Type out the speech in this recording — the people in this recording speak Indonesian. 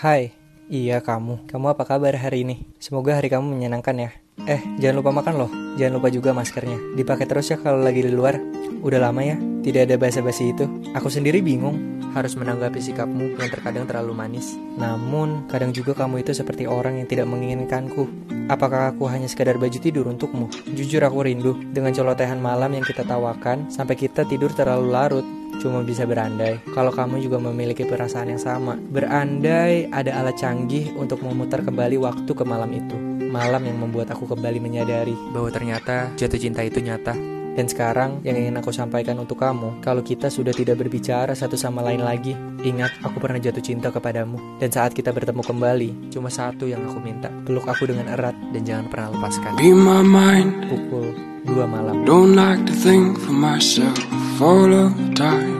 Hai, iya kamu. Kamu apa kabar hari ini? Semoga hari kamu menyenangkan ya. Eh, jangan lupa makan loh. Jangan lupa juga maskernya. Dipakai terus ya kalau lagi di luar. Udah lama ya, tidak ada basa-basi itu. Aku sendiri bingung harus menanggapi sikapmu yang terkadang terlalu manis. Namun, kadang juga kamu itu seperti orang yang tidak menginginkanku. Apakah aku hanya sekadar baju tidur untukmu? Jujur aku rindu dengan colotehan malam yang kita tawakan sampai kita tidur terlalu larut cuma bisa berandai. Kalau kamu juga memiliki perasaan yang sama, berandai ada alat canggih untuk memutar kembali waktu ke malam itu. Malam yang membuat aku kembali menyadari bahwa ternyata jatuh cinta itu nyata. Dan sekarang yang ingin aku sampaikan untuk kamu, kalau kita sudah tidak berbicara satu sama lain lagi, ingat aku pernah jatuh cinta kepadamu. Dan saat kita bertemu kembali, cuma satu yang aku minta, peluk aku dengan erat dan jangan pernah lepaskan. Be my mind. Pukul 2 malam. Don't like to think for myself follow time.